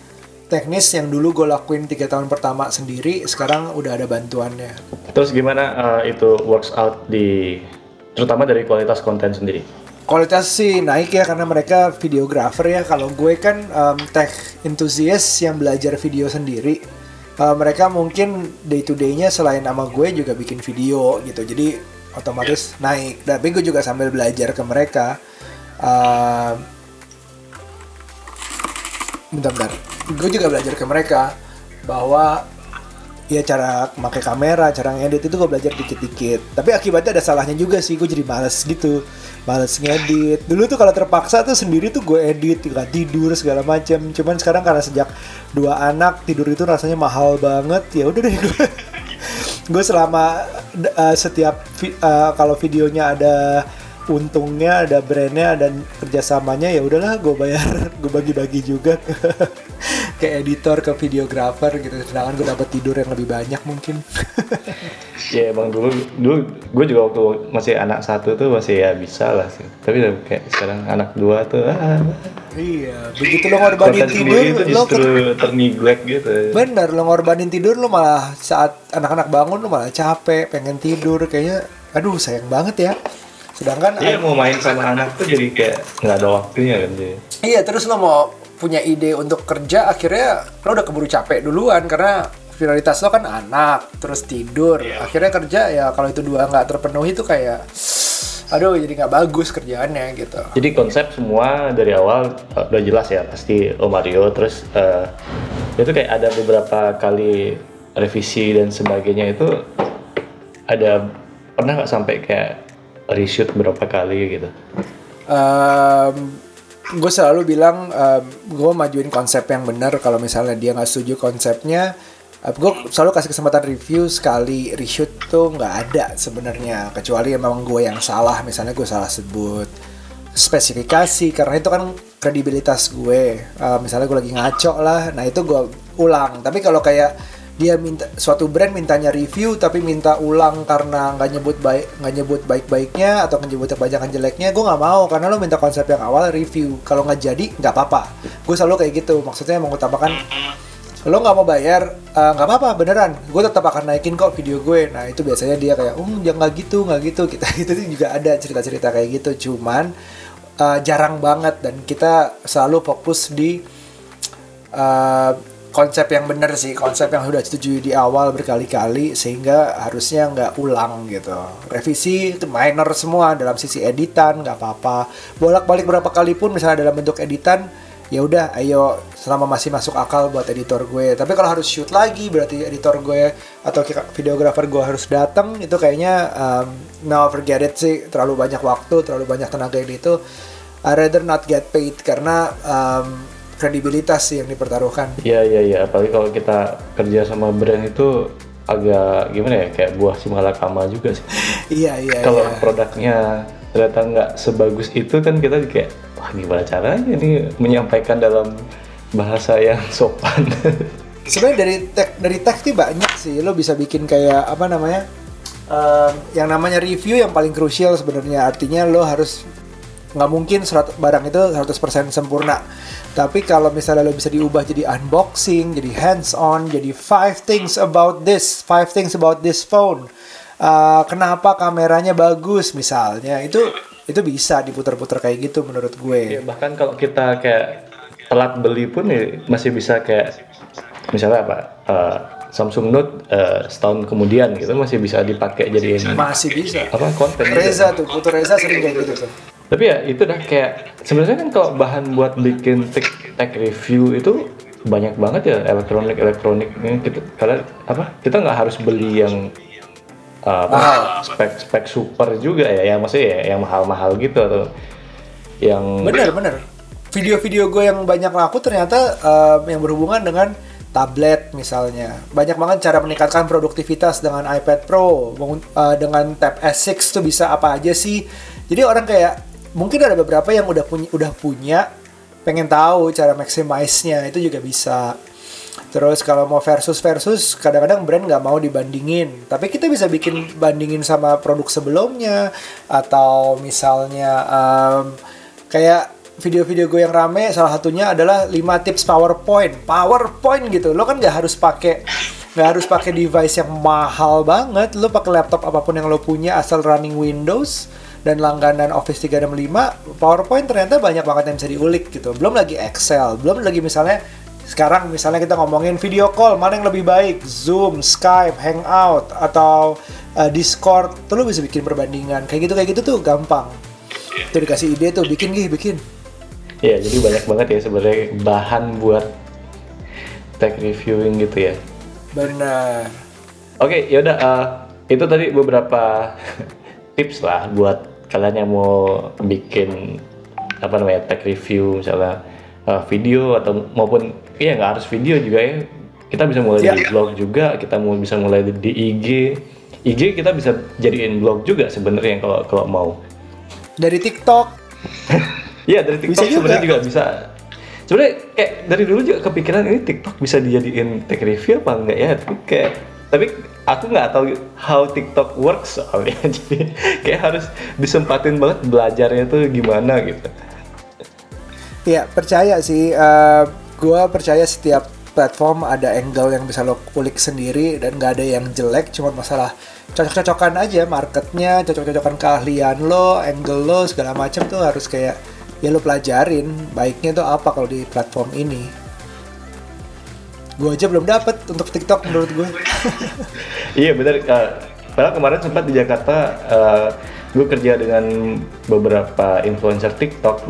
teknis yang dulu gue lakuin tiga tahun pertama sendiri sekarang udah ada bantuannya Terus gimana eh, itu works out di terutama dari kualitas konten sendiri? Kualitas sih naik ya karena mereka videographer ya. Kalau gue kan um, tech enthusiast yang belajar video sendiri. Uh, mereka mungkin day to day-nya selain nama gue juga bikin video gitu. Jadi otomatis naik. Tapi gue juga sambil belajar ke mereka. Uh, bentar-bentar gue juga belajar ke mereka bahwa ya cara pakai kamera, cara ngedit itu gue belajar dikit-dikit. Tapi akibatnya ada salahnya juga sih, gue jadi males gitu, males ngedit. Dulu tuh kalau terpaksa tuh sendiri tuh gue edit, nggak tidur segala macam. Cuman sekarang karena sejak dua anak tidur itu rasanya mahal banget, ya udah deh gue. gue selama uh, setiap vi- uh, kalau videonya ada untungnya ada brandnya dan kerjasamanya ya udahlah gue bayar gue bagi-bagi juga ke, editor ke videographer gitu sedangkan gue dapat tidur yang lebih banyak mungkin Ya emang dulu dulu gue juga waktu masih anak satu tuh masih ya bisa lah sih. Tapi udah kayak sekarang anak dua tuh ah, iya begitu lo ngorbanin tidur itu lo justru terneglect gitu. bener lo ngorbanin tidur lo malah saat anak-anak bangun lo malah capek pengen tidur kayaknya aduh sayang banget ya sedangkan Iya mau main sama anak tuh jadi kayak nggak ada waktunya kan jadi. Iya, terus lo mau punya ide untuk kerja, akhirnya lo udah keburu capek duluan karena prioritas lo kan anak, terus tidur. Akhirnya kerja ya kalau itu dua nggak terpenuhi itu kayak, aduh jadi nggak bagus kerjaannya gitu. Jadi konsep semua dari awal uh, udah jelas ya pasti Om Mario terus uh, itu kayak ada beberapa kali revisi dan sebagainya itu ada pernah nggak sampai kayak reshoot berapa kali gitu? Gue selalu bilang gue majuin konsep yang benar kalau misalnya dia nggak setuju konsepnya. Gue selalu kasih kesempatan review sekali reshoot tuh nggak ada sebenarnya. Kecuali emang gue yang salah misalnya gue salah sebut spesifikasi karena itu kan kredibilitas gue. Eh, misalnya gue lagi ngaco lah nah itu gue ulang. Tapi kalau kayak dia minta suatu brand mintanya review tapi minta ulang karena nggak nyebut baik nggak nyebut baik-baiknya atau nyebut kebanyakan jeleknya gue nggak mau. Karena lo minta konsep yang awal review. Kalau nggak jadi nggak apa-apa. Gue selalu kayak gitu. Maksudnya mengutamakan lo nggak mau bayar eh, nggak apa-apa beneran. Gue tetap akan naikin kok video gue. Nah itu biasanya dia kayak oh jangan nggak gitu nggak gitu. Kita itu juga ada cerita-cerita kayak gitu. Cuman eh, jarang banget. Dan kita selalu fokus di eh, konsep yang bener sih konsep yang sudah disetujui di awal berkali-kali sehingga harusnya nggak ulang gitu. Revisi itu minor semua dalam sisi editan nggak apa-apa. Bolak-balik berapa kali pun misalnya dalam bentuk editan ya udah ayo selama masih masuk akal buat editor gue. Tapi kalau harus shoot lagi berarti editor gue atau videografer gue harus datang itu kayaknya um, no forget it sih. Terlalu banyak waktu terlalu banyak tenaga yang itu. I rather not get paid karena um, kredibilitas sih yang dipertaruhkan Iya iya iya apalagi kalau kita kerja sama brand itu agak gimana ya kayak buah si malakama juga sih. iya iya kalau iya. produknya ternyata nggak sebagus itu kan kita kayak wah gimana caranya nih menyampaikan dalam bahasa yang sopan. sebenarnya dari tech dari tech tuh banyak sih lo bisa bikin kayak apa namanya em, yang namanya review yang paling krusial sebenarnya artinya lo harus nggak mungkin serat- barang itu 100% sempurna. Tapi kalau misalnya lo bisa diubah jadi unboxing jadi hands on jadi five things about this five things about this phone. Uh, kenapa kameranya bagus misalnya? Itu itu bisa diputar-putar kayak gitu menurut gue. Ya, bahkan kalau kita kayak telat beli pun ya masih bisa kayak misalnya apa eh, Samsung Note eh, setahun kemudian gitu masih bisa dipakai jadiin masih bisa. Apa konten gitu. Reza tuh putu Reza sering kayak gitu tuh Tapi ya itu dah kayak sebenarnya kan kalau bahan buat bikin tech, tech review itu banyak banget ya elektronik elektroniknya kita karena apa kita nggak harus beli yang uh, apa, Mahal. spek spek super juga ya yang maksudnya ya yang mahal-mahal gitu atau yang bener bener. Video-video gue yang banyak laku ternyata um, yang berhubungan dengan tablet misalnya. Banyak banget cara meningkatkan produktivitas dengan iPad Pro uh, dengan Tab S6 tuh bisa apa aja sih. Jadi orang kayak mungkin ada beberapa yang udah punya udah punya pengen tahu cara maximize-nya itu juga bisa Terus kalau mau versus versus kadang-kadang brand nggak mau dibandingin, tapi kita bisa bikin bandingin sama produk sebelumnya atau misalnya em, kayak video-video gue yang rame salah satunya adalah 5 tips PowerPoint. PowerPoint gitu. Lo kan nggak harus pakai nggak harus pakai device yang mahal banget. Lo pakai laptop apa pun yang lo punya asal running Windows dan langganan Office 365, PowerPoint ternyata banyak banget yang bisa diulik gitu. Belum lagi Excel, belum lagi misalnya sekarang misalnya kita ngomongin video call mana yang lebih baik? Zoom, Skype, Hangout atau uh, Discord. Tuh lo bisa bikin perbandingan. Kayak gitu kayak gitu tuh gampang. Tuh dikasih ide tuh bikin gih bikin. Ya jadi banyak banget ya sebenarnya bahan buat tech reviewing gitu ya. benar. Oke, yaudah uh, itu tadi beberapa tips lah buat kalian yang mau bikin apa namanya tech review misalnya uh, video atau maupun iya nggak harus video juga ya kita bisa mulai Iya. di blog juga kita mau bisa mulai di, di IG IG kita bisa jadiin blog juga sebenarnya kalau kalau mau dari TikTok Iya dari TikTok sebenarnya juga bisa. Sebenarnya kayak dari dulu juga kepikiran ini TikTok bisa dijadiin tech review apa enggak ya? Tapi kayak tapi aku nggak tahu how TikTok works soalnya. Jadi kayak harus disempatin banget belajarnya tuh gimana gitu. ya percaya sih eh, gua percaya setiap platform ada angle yang bisa lo kulik sendiri dan nggak ada yang jelek cuma masalah cocok-cocokan aja marketnya cocok-cocokan keahlian lo angle lo segala macam tuh harus kayak ya lo pelajarin baiknya tuh apa kalau di platform ini gue aja belum dapet untuk TikTok menurut gue Iya benar. Uh, padahal kemarin sempat di Jakarta uh, gue kerja dengan beberapa influencer TikTok.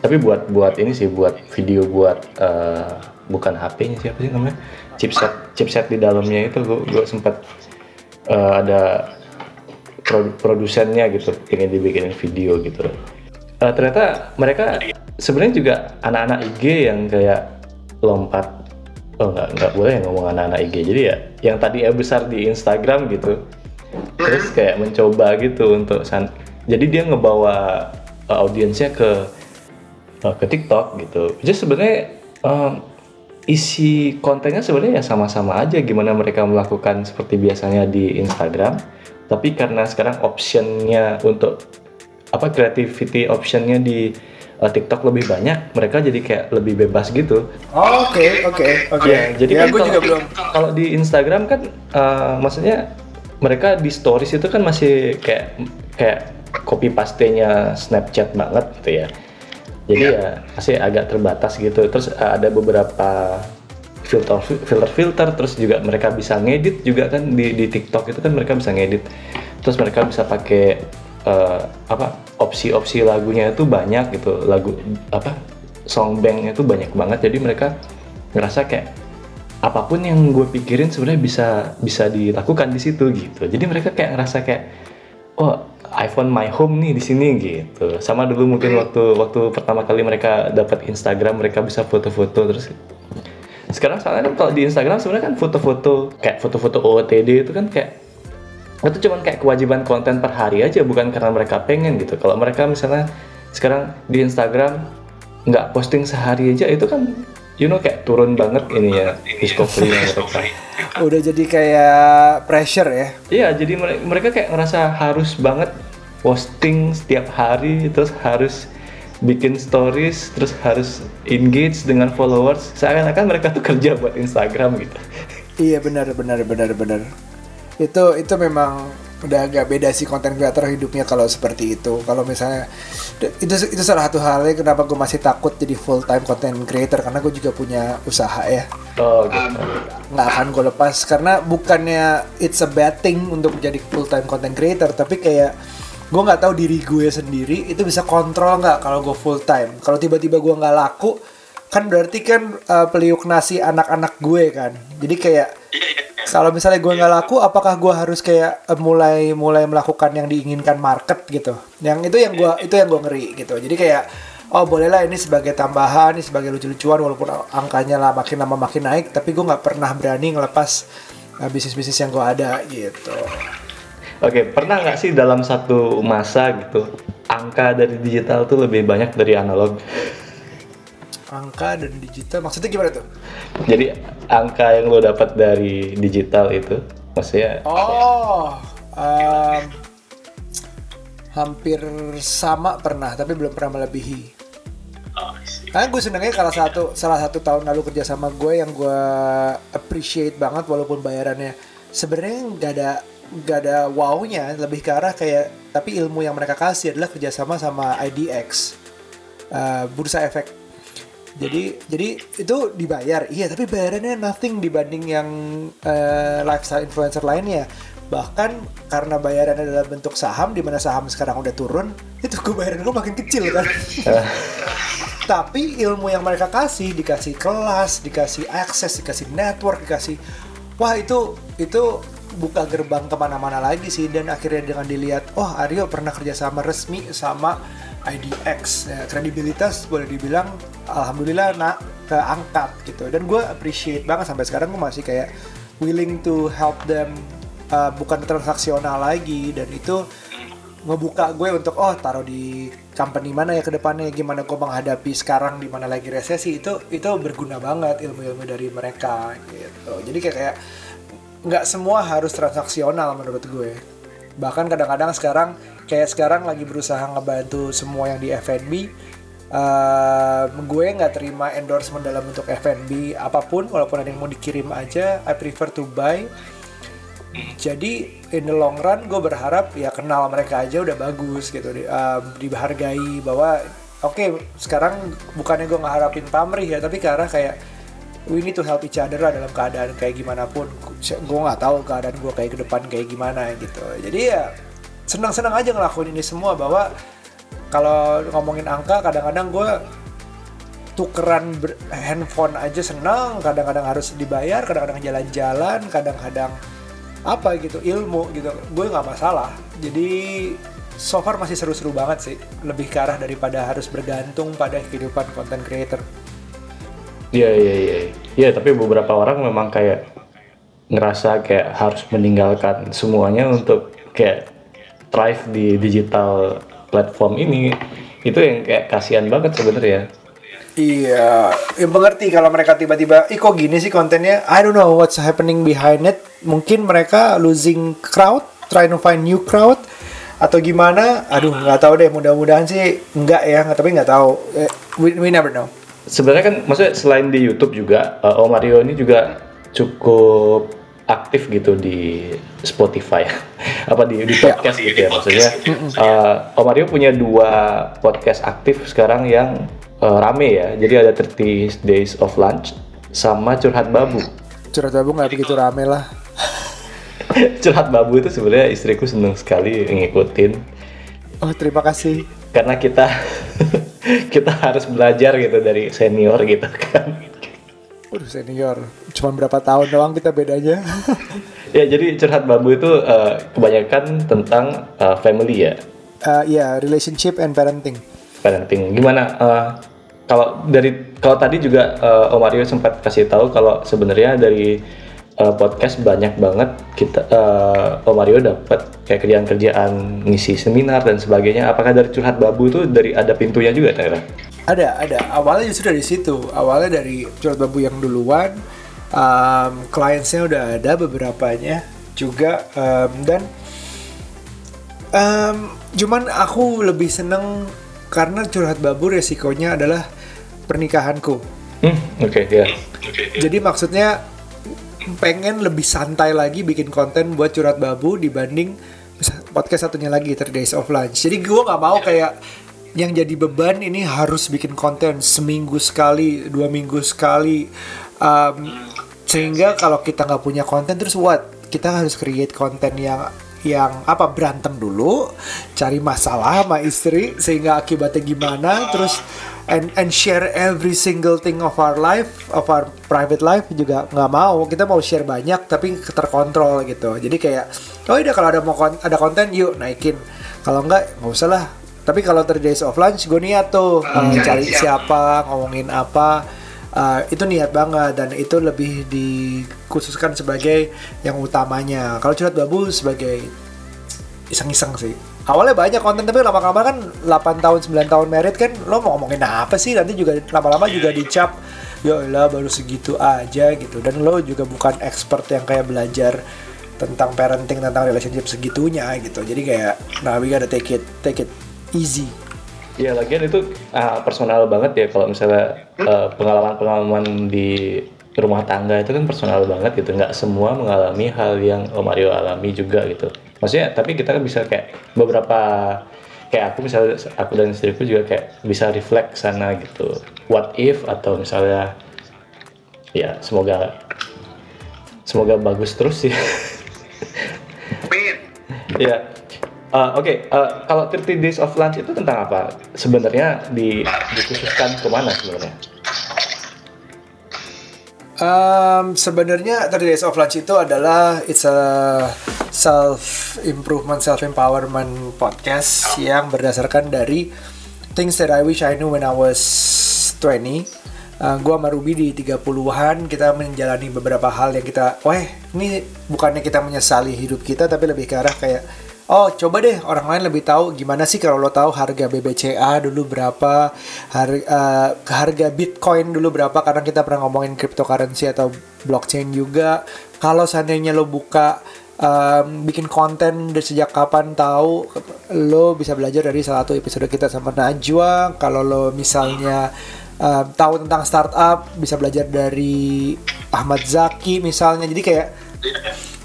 Tapi buat buat ini sih buat video buat uh, bukan HP-nya siapa sih namanya chipset chipset di dalamnya itu gue gue sempat uh, ada produ- produsennya gitu ingin dibikinin video gitu. Uh, ternyata mereka sebenarnya juga anak-anak IG yang kayak lompat oh nggak nggak boleh ngomong anak-anak IG jadi ya yang tadi ya besar di Instagram gitu. Terus kayak mencoba gitu untuk san jadi dia ngebawa uh, audiensnya ke uh, ke TikTok gitu. Jadi sebenarnya um, isi kontennya sebenarnya ya sama-sama aja gimana mereka melakukan seperti biasanya di Instagram. Tapi karena sekarang optionnya untuk apa creativity optionnya di uh, TikTok lebih banyak mereka jadi kayak lebih bebas gitu oke oke oke Ya, jadi ya kan kalau, juga belum kalau di Instagram kan uh, maksudnya mereka di stories itu kan masih kayak kayak copy paste-nya Snapchat banget gitu ya. Jadi ya masih agak terbatas gitu. Terus uh, ada beberapa filter filter filter terus juga mereka bisa ngedit juga kan di di TikTok itu kan mereka bisa ngedit. Terus mereka bisa pakai uh, apa opsi-opsi lagunya itu banyak gitu. Lagu apa songbanknya itu banyak banget. Jadi mereka ngerasa kayak apa pun yang gue pikirin sebenarnya bisa bisa dilakukan di situ gitu. Jadi mereka kayak ngerasa kayak oh iPhone my home nih di sini gitu. Sama dulu mungkin waktu waktu pertama kali mereka dapat Instagram mereka bisa foto-foto terus sekarang soalnya kan kalau di Instagram sebenarnya kan foto-foto kayak foto-foto OOTD itu kan kayak itu cuman kayak kewajiban konten per hari aja bukan karena mereka pengen gitu. Kalau mereka misalnya sekarang di Instagram nggak posting sehari aja itu kan you know kayak turun banget ini ya discovery mereka. udah jadi kayak pressure ya Iya, jadi mere- mereka kayak ngerasa harus banget posting setiap hari terus harus bikin stories terus harus engage dengan followers seakan-akan mereka tuh kerja buat Instagram gitu Iya benar benar benar benar. Itu itu memang udah agak beda sih konten creator hidupnya kalau seperti itu. Kalau misalnya itu itu salah satu halnya kenapa gue masih takut jadi full time content creator karena gue juga punya usaha ya. oh gitu Nggak akan gue lepas karena bukannya it's a bad thing untuk menjadi full time content creator tapi kayak gue nggak tahu diri gue sendiri itu bisa kontrol nggak kalau gue full time. Kalau tiba-tiba gue nggak laku kan berarti kan uh, peliuk nasi anak-anak gue kan. Jadi kayak kalau misalnya gue nggak laku, apakah gue harus kayak eh, mulai mulai melakukan yang diinginkan market gitu? Yang itu yang gue itu yang gue ngeri gitu. Jadi kayak oh bolehlah ini sebagai tambahan, ini sebagai lucu-lucuan walaupun angkanya lah makin lama makin naik, tapi gue nggak pernah berani ngelepas uh, bisnis-bisnis yang gue ada gitu. Oke, pernah nggak sih dalam satu masa gitu angka dari digital tuh lebih banyak dari analog? Angka dan digital maksudnya gimana tuh? Jadi angka yang lo dapat dari digital itu, maksudnya Oh, um, hampir sama pernah, tapi belum pernah melebihi. Karena gue senengnya salah satu salah satu tahun lalu kerja sama gue yang gue appreciate banget walaupun bayarannya sebenarnya nggak ada nggak ada wownya lebih ke arah kayak tapi ilmu yang mereka kasih adalah kerjasama sama IDX uh, bursa efek jadi jadi itu dibayar. Iya tapi bayarannya nothing dibanding yang uh, lifestyle influencer lainnya. Bahkan karena bayarannya dalam bentuk saham di mana saham sekarang udah turun itu gue bayaran gue makin kecil kan? Tapi ilmu yang mereka kasih dikasih kelas dikasih akses dikasih network dikasih wah itu itu buka gerbang ke mana-mana lagi sih. Dan akhirnya dengan dilihat oh Aryo pernah kerjasama resmi sama IDX ya, kredibilitas boleh dibilang alhamdulillah nak keangkat gitu. Dan gue appreciate banget sampai sekarang gue masih kayak willing to help them uh, bukan transaksional lagi dan itu ngebuka gue untuk oh taruh di company mana ya ke depannya gimana gue menghadapi sekarang di mana lagi resesi itu itu berguna banget ilmu-ilmu dari mereka gitu. Jadi kayak kayak nggak semua harus transaksional menurut gue bahkan kadang-kadang sekarang kayak sekarang lagi berusaha ngebantu semua yang di F&B uh, gue nggak terima endorsement dalam bentuk F&B apa pun walaupun ada yang mau dikirim aja I prefer to buy. Jadi in the long run gue berharap ya kenal mereka aja udah bagus gitu. Di, um, dihargai bahwa oke okay, sekarang bukannya gue ngeharapin pamrih ya tapi karena kayak we need to help each other lah dalam keadaan kayak gimana pun. Gue nggak tahu keadaan gue kayak ke depan kayak gimana gitu. Jadi ya senang-senang aja ngelakuin ini semua bahwa kalau ngomongin angka kadang-kadang gue tukeran handphone aja senang kadang-kadang harus dibayar kadang-kadang jalan-jalan kadang-kadang apa gitu ilmu gitu. Gue nggak masalah. Jadi so far masih seru-seru banget sih. Lebih ke arah daripada harus bergantung pada kehidupan content creator Iya iya iya. Iya tapi beberapa orang memang kayak ngerasa kayak harus meninggalkan semuanya untuk kayak thrive di digital platform ini. Itu yang kayak kasihan banget sebenarnya. Iya, yang mengerti kalau mereka tiba-tiba, ih kok gini sih kontennya? I don't know what's happening behind it. Mungkin mereka losing crowd, trying to find new crowd, atau gimana? Aduh, nggak tahu deh. Mudah-mudahan sih enggak ya, nggak- tapi nggak tahu. Eh, We, we never know. Sebenarnya kan maksudnya selain di YouTube juga uh, Om Mario ini juga cukup aktif gitu di Spotify. Apa di di podcast gitu ya maksudnya. uh, Om Mario punya dua podcast aktif sekarang yang uh, rame ya. Jadi ada 30 Days of Lunch sama Curhat Babu. Curhat babu nggak begitu rame lah. Curhat Babu itu sebenarnya istriku seneng sekali ngikutin. Oh, terima kasih. karena kita kita harus belajar gitu dari senior gitu kan Udah senior, cuma berapa tahun doang kita bedanya. ya jadi curhat bambu itu uh, kebanyakan tentang uh, family ya Eh, Iya, relationship and parenting. parenting gimana uh, kalau dari kalau tadi juga uh, Om Mario sempat kasih tahu kalau sebenarnya dari uh, podcast banyak banget kita uh, Om Mario dapat kayak kerjaan-kerjaan ngisi seminar dan sebagainya apakah dari curhat babu itu dari ada pintunya juga Tera? Ada, ada. Awalnya justru dari situ. Awalnya dari curhat babu yang duluan. Um, kliennya udah ada beberapanya juga. Um, dan Um, cuman aku lebih seneng karena curhat babu resikonya adalah pernikahanku. Hmm, oke ya. Jadi maksudnya pengen lebih santai lagi bikin konten buat curhat babu dibanding podcast satunya lagi Three Days of Lunch. Jadi gue nggak mau kayak yang jadi beban ini harus bikin konten seminggu sekali, dua minggu sekali. Um, sehingga kalau kita nggak punya konten terus what? Kita harus create konten yang yang apa berantem dulu, cari masalah sama istri sehingga akibatnya gimana, terus and and share every single thing of our life, of our private life juga nggak mau. Kita mau share banyak tapi terkontrol gitu. Jadi kayak oh udah kalau ada mau kon ada konten yuk naikin. Kalau nggak nggak usah lah. Tapi kalau thirty days of lunch gue niat tuh uh, cari siapa, ngomongin apa uh, itu niat banget dan itu lebih dikhususkan sebagai yang utamanya. Kalau curhat babu sebagai iseng-iseng sih. Awalnya banyak konten tapi lama-lama kan 8 tahun 9 tahun merit kan lo mau ngomongin apa sih? Nanti juga lama-lama juga dicap ya lah baru segitu aja gitu. Dan lo juga bukan expert yang kayak belajar tentang parenting tentang relationship segitunya gitu. Jadi kayak nah we gotta take it take it easy Ya lagian itu uh, personal banget ya kalau misalnya pengalaman pengalaman-pengalaman di rumah tangga itu kan personal banget gitu. Nggak semua mengalami hal yang Om Mario alami juga gitu. Maksudnya tapi kita kan bisa kayak beberapa kayak aku misalnya aku dan istriku juga kayak bisa reflect sana gitu. What if atau misalnya ya semoga semoga bagus terus sih. Ya Uh, Oke, okay, uh, kalau 30 Days of Lunch itu tentang apa? Sebenarnya di, dikhususkan ke mana sebenarnya? Um, sebenarnya 30 Days of Lunch itu adalah it's a self improvement, self empowerment podcast yang berdasarkan dari things that I wish I knew when I was 20. Uh, gua sama Ruby di 30-an kita menjalani beberapa hal yang kita, weh, ini bukannya kita menyesali hidup kita tapi lebih ke arah kayak oh coba deh orang lain lebih tahu gimana sih kalau lo tahu harga BBCA dulu berapa harga uh, harga Bitcoin dulu berapa karena kita pernah ngomongin cryptocurrency atau blockchain juga. Kalau seandainya lo buka um, bikin konten dari sejak kapan tahu lo bisa belajar dari salah satu episode kita sama Najwa. Kalau lo misalnya um, tahu tentang startup bisa belajar dari Ahmad Zaki misalnya. Jadi kayak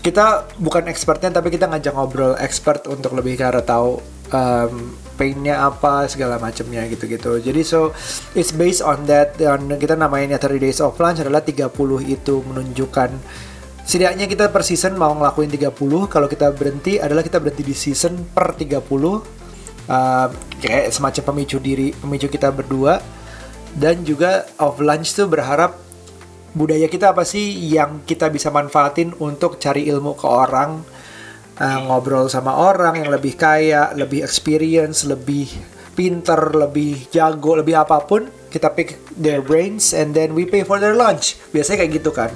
kita bukan expertnya tapi kita ngajak ngobrol expert untuk lebih cara tahu um, painnya apa segala macamnya gitu-gitu. Jadi so it's based on that. Dan kita namanya 30 days of lunch adalah 30 itu menunjukkan setidaknya kita per season mau ngelakuin 30 kalau kita berhenti adalah kita berhenti di season per 30 uh, kayak semacam pemicu diri pemicu kita berdua. Dan juga of lunch tuh berharap budaya kita apa sih yang kita bisa manfaatin untuk cari ilmu ke orang uh, ngobrol sama orang yang lebih kaya lebih experience lebih pinter lebih jago lebih apa pun kita pick their brains and then we pay for their lunch. Biasanya kayak gitu kan.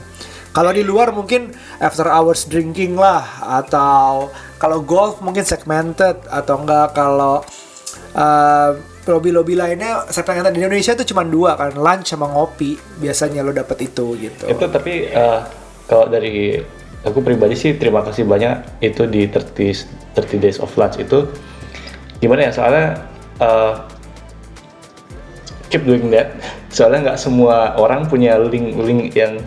Kalau di luar mungkin after hours drinking lah atau kalau golf mungkin segmented atau enggak kalau uh, lobby-lobby lainnya saya pengen di Indonesia itu cuma dua kan lunch sama ngopi. Biasanya lo dapet itu gitu. Itu tapi uh, kalau dari aku pribadi sih terima kasih banyak itu di 30 30 days of lunch itu. Gimana ya soalnya uh, keep doing that. Soalnya nggak semua orang punya link-link yang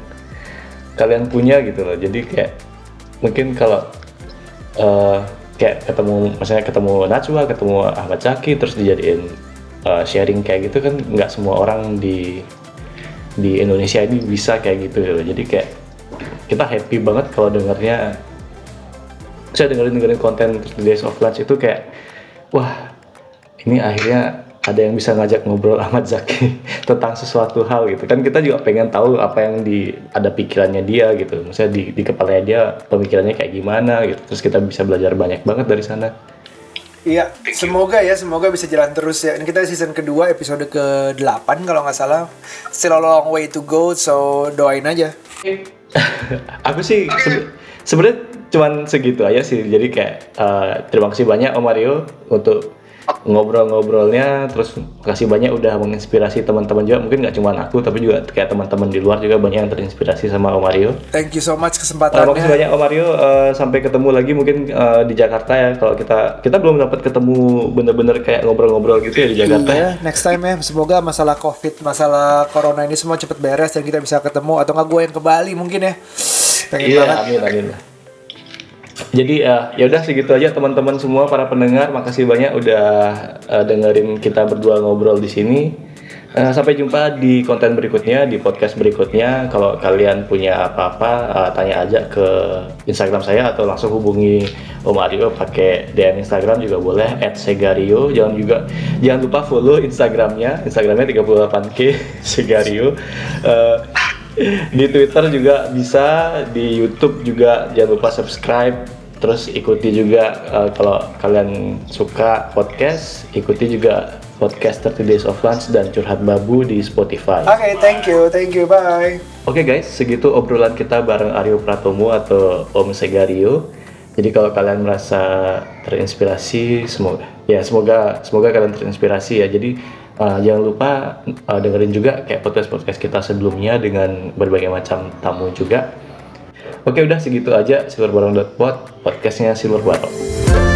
kalian punya gitu loh. Jadi kayak mungkin kalau uh, kayak ketemu misalnya ketemu Najwa ketemu Ahmad Zaki terus dijadiin uh, sharing kayak gitu kan nggak semua orang di di Indonesia ini bisa kayak gitu. Ya jadi kayak kita happy banget kalau dengarnya saya dengerin dengerin konten The Days of Lunch itu kayak wah ini akhirnya ada yang bisa ngajak ngobrol Ahmad Zaki tentang sesuatu hal gitu kan kita juga pengen tahu apa yang di ada pikirannya dia gitu misalnya di, di kepalanya dia pemikirannya kayak gimana gitu terus kita bisa belajar banyak banget dari sana Iya, semoga ya, semoga bisa jalan terus ya. Ini kita season kedua, episode ke-8 kalau nggak salah. Still a long way to go, so doain aja. Aku sih se sebenarnya cuman segitu aja sih. Jadi kayak uh, terima kasih banyak Om Mario untuk ngobrol-ngobrolnya terus kasih banyak udah menginspirasi teman-teman juga mungkin nggak cuma aku tapi juga kayak teman-teman di luar juga banyak yang terinspirasi sama Om Mario Thank you so much Terima kesempatannya. kasih banyak Om Mario Eh, sampai ketemu lagi mungkin eh, di Jakarta ya kalau kita kita belum dapat ketemu bener-bener kayak ngobrol-ngobrol gitu ya di Jakarta ya Iya, next time ya. Semoga masalah COVID, masalah corona ini semua cepet beres dan kita bisa ketemu atau nggak gue yang ke Bali mungkin ya. Pengen Iya, banget. amin amin. Jadi eh, ya udah segitu aja teman-teman semua para pendengar, makasih banyak udah eh, dengerin kita berdua ngobrol di sini. Eh, sampai jumpa di konten berikutnya, di podcast berikutnya. Kalau kalian punya apa-apa, eh, tanya aja ke Instagram saya atau langsung hubungi Om Aryo pakai DM Instagram juga boleh @segario. Jangan juga jangan lupa follow Instagramnya, Instagramnya 38k segario. Eh, di Twitter juga bisa, di YouTube juga jangan lupa subscribe. Terus ikuti juga eh, kalau kalian suka podcast, ikuti juga podcast 30 Days of Lunch dan Curhat Babu di Spotify. Oke, thank you, thank you, bye. Oke guys, segitu obrolan kita bareng Aryo Pratomo atau Om Segario. Jadi kalau kalian merasa terinspirasi, semoga ya semoga semoga kalian terinspirasi ya. Jadi uh, jangan lupa uh, dengerin juga kayak podcast-podcast kita sebelumnya dengan berbagai macam tamu juga. Oke udah segitu aja Silver Barong Pod podcastnya Silver Barong.